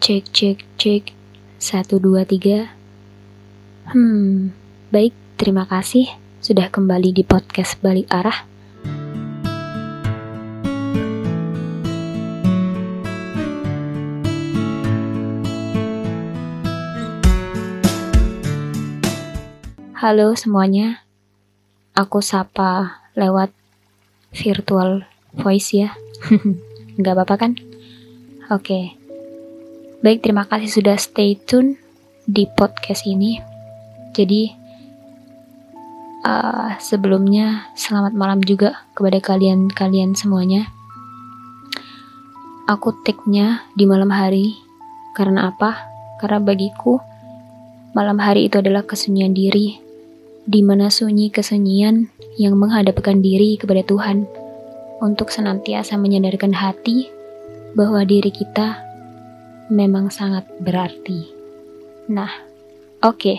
Cek, cek, cek. Satu, dua, tiga. Hmm, baik. Terima kasih sudah kembali di podcast Balik Arah. Halo semuanya, aku sapa lewat virtual voice ya. Nggak apa-apa kan? Oke. Baik, terima kasih sudah stay tune di podcast ini. Jadi, uh, sebelumnya selamat malam juga kepada kalian-kalian semuanya. Aku take-nya di malam hari. Karena apa? Karena bagiku, malam hari itu adalah kesunyian diri di mana sunyi kesunyian yang menghadapkan diri kepada Tuhan untuk senantiasa menyadarkan hati bahwa diri kita memang sangat berarti. Nah, oke. Okay.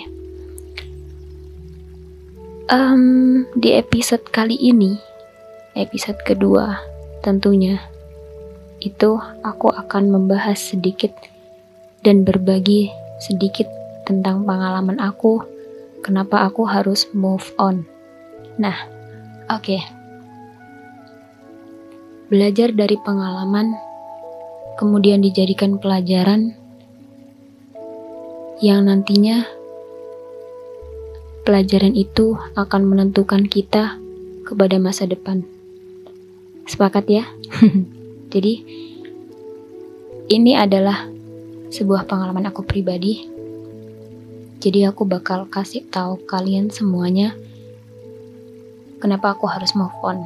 Um, di episode kali ini, episode kedua tentunya, itu aku akan membahas sedikit dan berbagi sedikit tentang pengalaman aku kenapa aku harus move on. Nah, oke. Okay. Belajar dari pengalaman, kemudian dijadikan pelajaran yang nantinya pelajaran itu akan menentukan kita kepada masa depan. Sepakat ya? Jadi, ini adalah sebuah pengalaman aku pribadi jadi aku bakal kasih tahu kalian semuanya kenapa aku harus move on.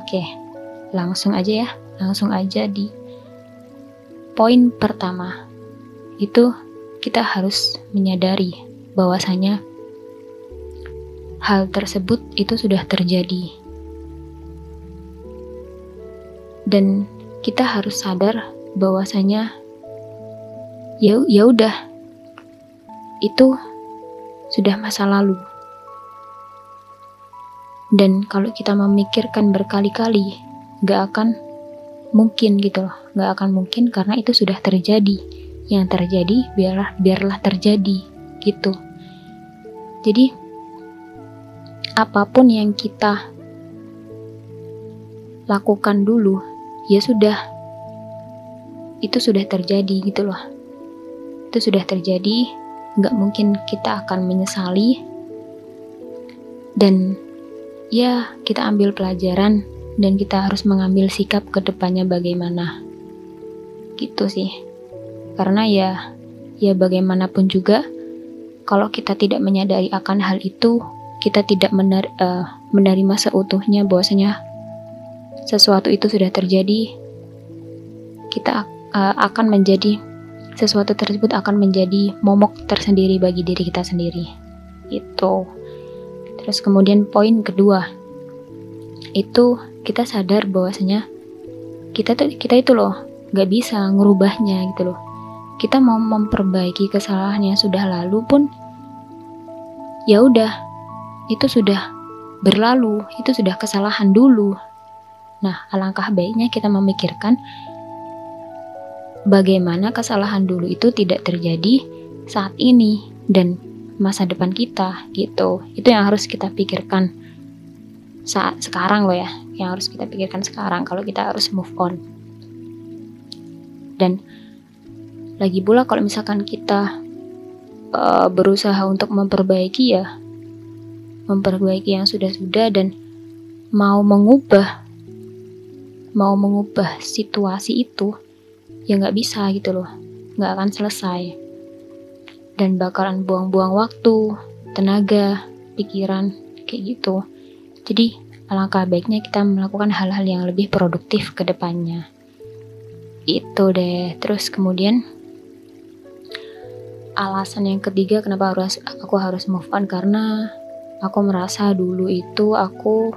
Oke, langsung aja ya, langsung aja di poin pertama. Itu kita harus menyadari bahwasanya hal tersebut itu sudah terjadi. Dan kita harus sadar bahwasanya ya ya udah itu sudah masa lalu. Dan kalau kita memikirkan berkali-kali, gak akan mungkin gitu loh. Gak akan mungkin karena itu sudah terjadi. Yang terjadi biarlah biarlah terjadi gitu. Jadi apa pun yang kita lakukan dulu, ya sudah itu sudah terjadi gitu loh. Itu sudah terjadi nggak mungkin kita akan menyesali dan ya kita ambil pelajaran dan kita harus mengambil sikap ke depannya bagaimana gitu sih karena ya ya bagaimanapun juga kalau kita tidak menyadari akan hal itu kita tidak mener, uh, menerima seutuhnya bahwasanya sesuatu itu sudah terjadi kita uh, akan menjadi sesuatu tersebut akan menjadi momok tersendiri bagi diri kita sendiri. Itu. Terus kemudian poin kedua, itu kita sadar bahwasanya kita tuh kita itu loh nggak bisa ngerubahnya gitu loh. Kita mau memperbaiki kesalahan yang sudah lalu pun ya udah itu sudah berlalu, itu sudah kesalahan dulu. Nah, alangkah baiknya kita memikirkan bagaimana kesalahan dulu itu tidak terjadi saat ini dan masa depan kita gitu. Itu yang harus kita pikirkan saat sekarang loh ya, yang harus kita pikirkan sekarang kalau kita harus move on. Dan lagi pula kalau misalkan kita uh, berusaha untuk memperbaiki ya, memperbaiki yang sudah-sudah dan mau mengubah mau mengubah situasi itu ya nggak bisa gitu loh nggak akan selesai dan bakalan buang-buang waktu tenaga pikiran kayak gitu jadi alangkah baiknya kita melakukan hal-hal yang lebih produktif ke depannya itu deh terus kemudian alasan yang ketiga kenapa harus aku harus move on karena aku merasa dulu itu aku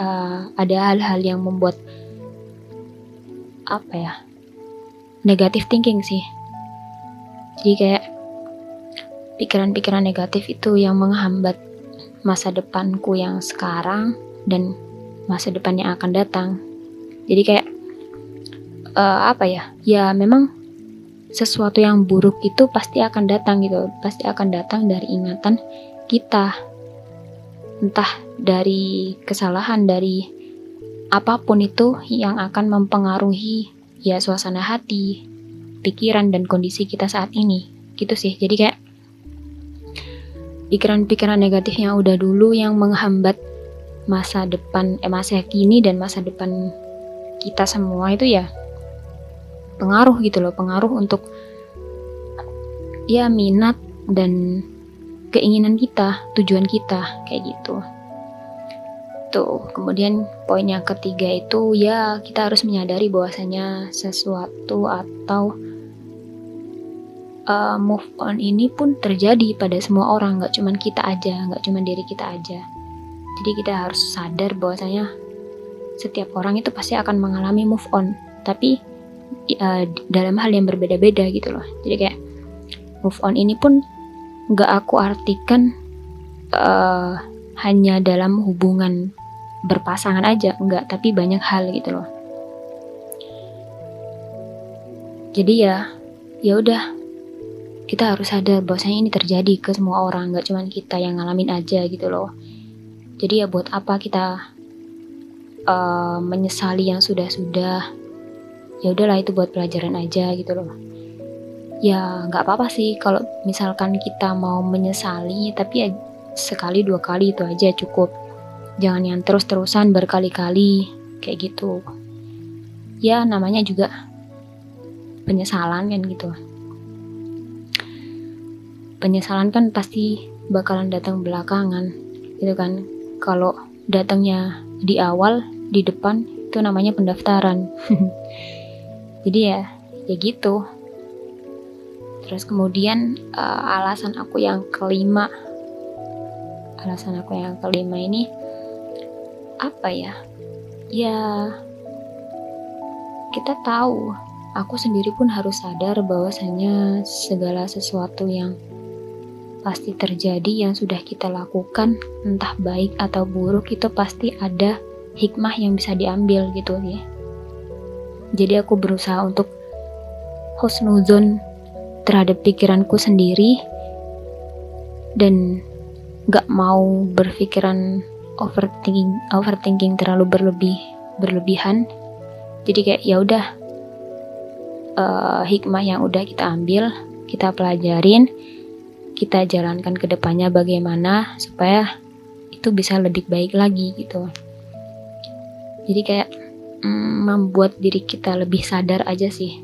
uh, ada hal-hal yang membuat apa ya negatif thinking sih. Jadi kayak pikiran-pikiran negatif itu yang menghambat masa depanku yang sekarang dan masa depan yang akan datang. Jadi kayak uh, apa ya? Ya memang sesuatu yang buruk itu pasti akan datang gitu pasti akan datang dari ingatan kita entah dari kesalahan dari apa pun itu yang akan mempengaruhi ya suasana hati pikiran dan kondisi kita saat ini gitu sih jadi kayak pikiran-pikiran negatif yang udah dulu yang menghambat masa depan eh masa kini dan masa depan kita semua itu ya pengaruh gitu loh pengaruh untuk ya minat dan keinginan kita tujuan kita kayak gitu. Tuh kemudian poin yang ketiga itu ya kita harus menyadari bahwasanya sesuatu atau uh, move on ini pun terjadi pada semua orang nggak cuman kita aja nggak cuman diri kita aja. Jadi kita harus sadar bahwasanya setiap orang itu pasti akan mengalami move on tapi uh, dalam hal yang berbeda-beda gitu loh. Jadi kayak move on ini pun nggak aku artikan uh, hanya dalam hubungan berpasangan aja nggak tapi banyak hal gitu loh. Jadi ya ya udah kita harus sadar bahwasanya ini terjadi ke semua orang nggak cuma kita yang ngalamin aja gitu loh. Jadi ya buat apa kita uh, menyesali yang sudah-sudah? Ya udahlah itu buat pelajaran aja gitu loh. Ya nggak apa-apa sih kalau misalkan kita mau menyesali tapi ya sekali dua kali itu aja cukup. Jangan yang terus-terusan berkali-kali kayak gitu. Ya namanya juga penyesalan kan gitu penyesalan kan pasti bakalan datang belakangan gitu kan? Kalau datangnya di awal di depan itu namanya pendaftaran. Jadi ya ya gitu. Terus kemudian uh, alasan aku yang kelima, alasan aku yang kelima ini apa ya? Ya kita tahu, aku sendiri pun harus sadar bahwasanya segala sesuatu yang pasti terjadi yang sudah kita lakukan, entah baik atau buruk itu pasti ada hikmah yang bisa diambil gitu ya. Jadi aku berusaha untuk husnuzon terhadap pikiranku sendiri dan gak mau berpikiran overthinking overthinking terlalu berlebih berlebihan jadi kayak ya udah uh, hikmah yang udah kita ambil kita pelajarin kita jalankan ke depannya bagaimana supaya itu bisa lebih baik lagi gitu. Jadi kayak mm, membuat diri kita lebih sadar aja sih.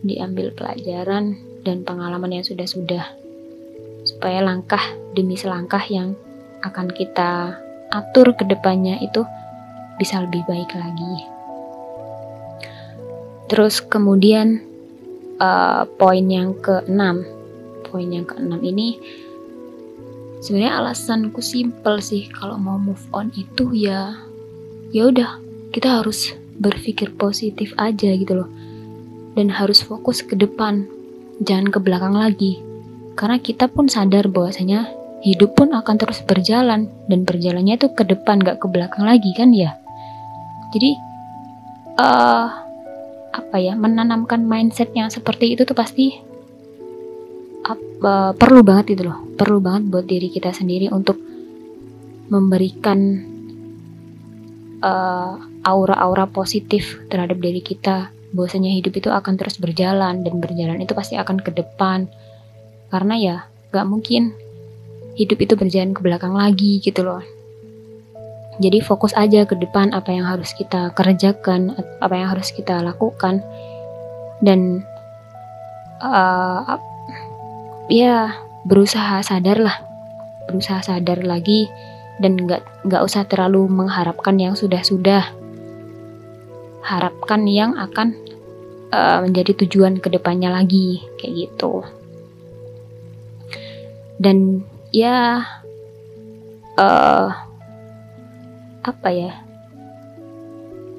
Diambil pelajaran dan pengalaman yang sudah-sudah. Supaya langkah demi selangkah yang akan kita atur ke depannya itu bisa lebih baik lagi. Terus kemudian uh, poin yang keenam, poin yang keenam ini sebenarnya alasanku simple sih kalau mau move on itu ya ya udah kita harus berpikir positif aja gitu loh dan harus fokus ke depan, jangan ke belakang lagi. Karena kita pun sadar bahwasanya hidup pun akan terus berjalan dan berjalannya itu ke depan gak ke belakang lagi kan ya. Jadi uh, apa ya menanamkan mindset yang seperti itu tuh pasti uh, perlu banget itu loh, perlu banget buat diri kita sendiri untuk memberikan uh, aura-aura positif terhadap diri kita. Bahwasanya hidup itu akan terus berjalan dan berjalan itu pasti akan ke depan. Karena ya gak mungkin hidup itu berjalan ke belakang lagi gitu loh jadi fokus aja ke depan apa yang harus kita kerjakan apa yang harus kita lakukan. Dan uh, ya berusaha sadar lah berusaha sadar lagi dan nggak nggak usah terlalu mengharapkan yang sudah-sudah. Harapkan yang akan uh, menjadi tujuan ke depannya lagi kayak gitu. Dan ya uh, apa ya?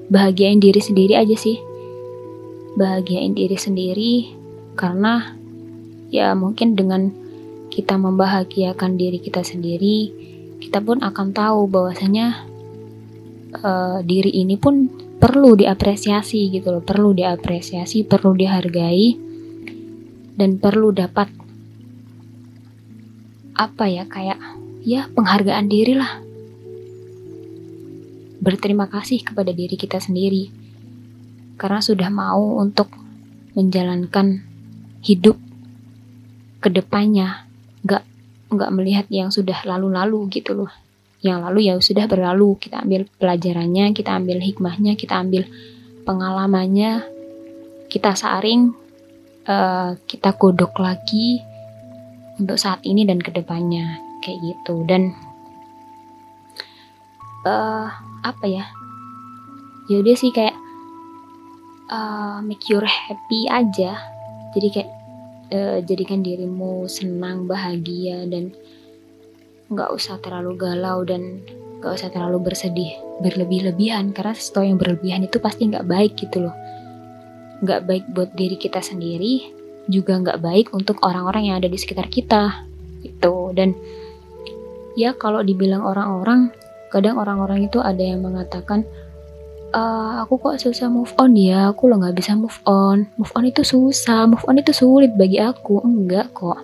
Bahagiain diri sendiri aja sih. Bahagiain diri sendiri karena ya mungkin dengan kita membahagiakan diri kita sendiri kita pun akan tahu bahwasanya uh, diri ini pun perlu diapresiasi gitu loh perlu diapresiasi perlu dihargai dan perlu dapat apa ya kayak ya penghargaan diri lah berterima kasih kepada diri kita sendiri. Karena sudah mau untuk menjalankan hidup ke depannya nggak nggak melihat yang sudah lalu-lalu gitu loh. Yang lalu ya sudah berlalu. Kita ambil pelajarannya kita ambil hikmahnya kita ambil pengalamannya. Kita saring uh, kita godok lagi untuk saat ini dan ke depannya kayak gitu. Dan uh, apa ya? Ya udah sih kayak uh, make your happy aja. Jadi kayak uh, jadikan dirimu senang bahagia dan nggak usah terlalu galau dan nggak usah terlalu bersedih berlebih-lebihan. Karena sesuatu yang berlebihan itu pasti nggak baik gitu loh. Nggak baik buat diri kita sendiri juga nggak baik untuk orang-orang yang ada di sekitar kita itu dan ya kalau dibilang orang-orang kadang orang-orang itu ada yang mengatakan uh, aku kok susah move on ya aku lo nggak bisa move on. Move on itu susah move on itu sulit bagi aku. Enggak kok.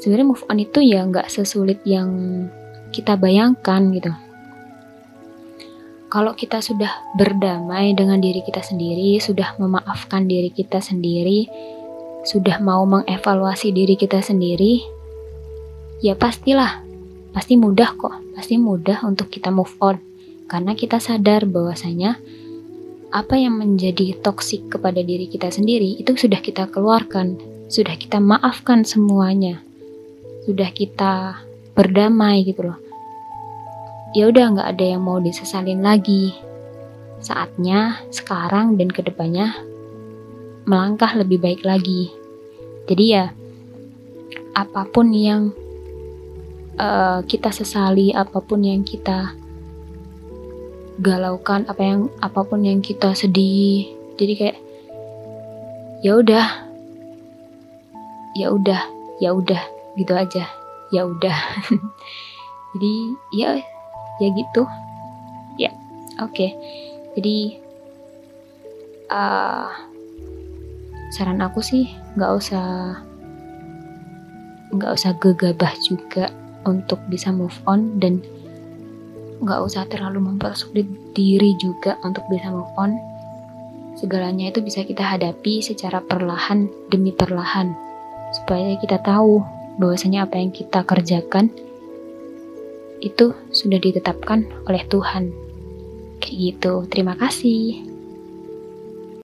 Sebenarnya move on itu ya nggak sesulit yang kita bayangkan gitu. Kalau kita sudah berdamai dengan diri kita sendiri, sudah memaafkan diri kita sendiri, sudah mau mengevaluasi diri kita sendiri, ya pastilah, pasti mudah kok, pasti mudah untuk kita move on karena kita sadar bahwasanya apa yang menjadi toksik kepada diri kita sendiri itu sudah kita keluarkan, sudah kita maafkan semuanya, sudah kita berdamai gitu loh. Ya udah nggak ada yang mau disesalin lagi. Saatnya sekarang dan ke depannya melangkah lebih baik lagi. Jadi ya apa pun yang uh, kita sesali, apa pun yang kita galaukan apa yang apa pun yang kita sedih. Jadi kayak ya udah. Ya udah ya udah gitu aja. Ya udah. Jadi ya ya gitu. Ya oke. Okay. jadi uh, saran aku sih nggak usah nggak usah gegabah juga untuk bisa move on dan nggak usah terlalu mempersulit diri juga untuk bisa move on. Segalanya itu bisa kita hadapi secara perlahan demi perlahan, supaya kita tahu bahwasanya apa yang kita kerjakan itu sudah ditetapkan oleh Tuhan. Kayak gitu. Terima kasih.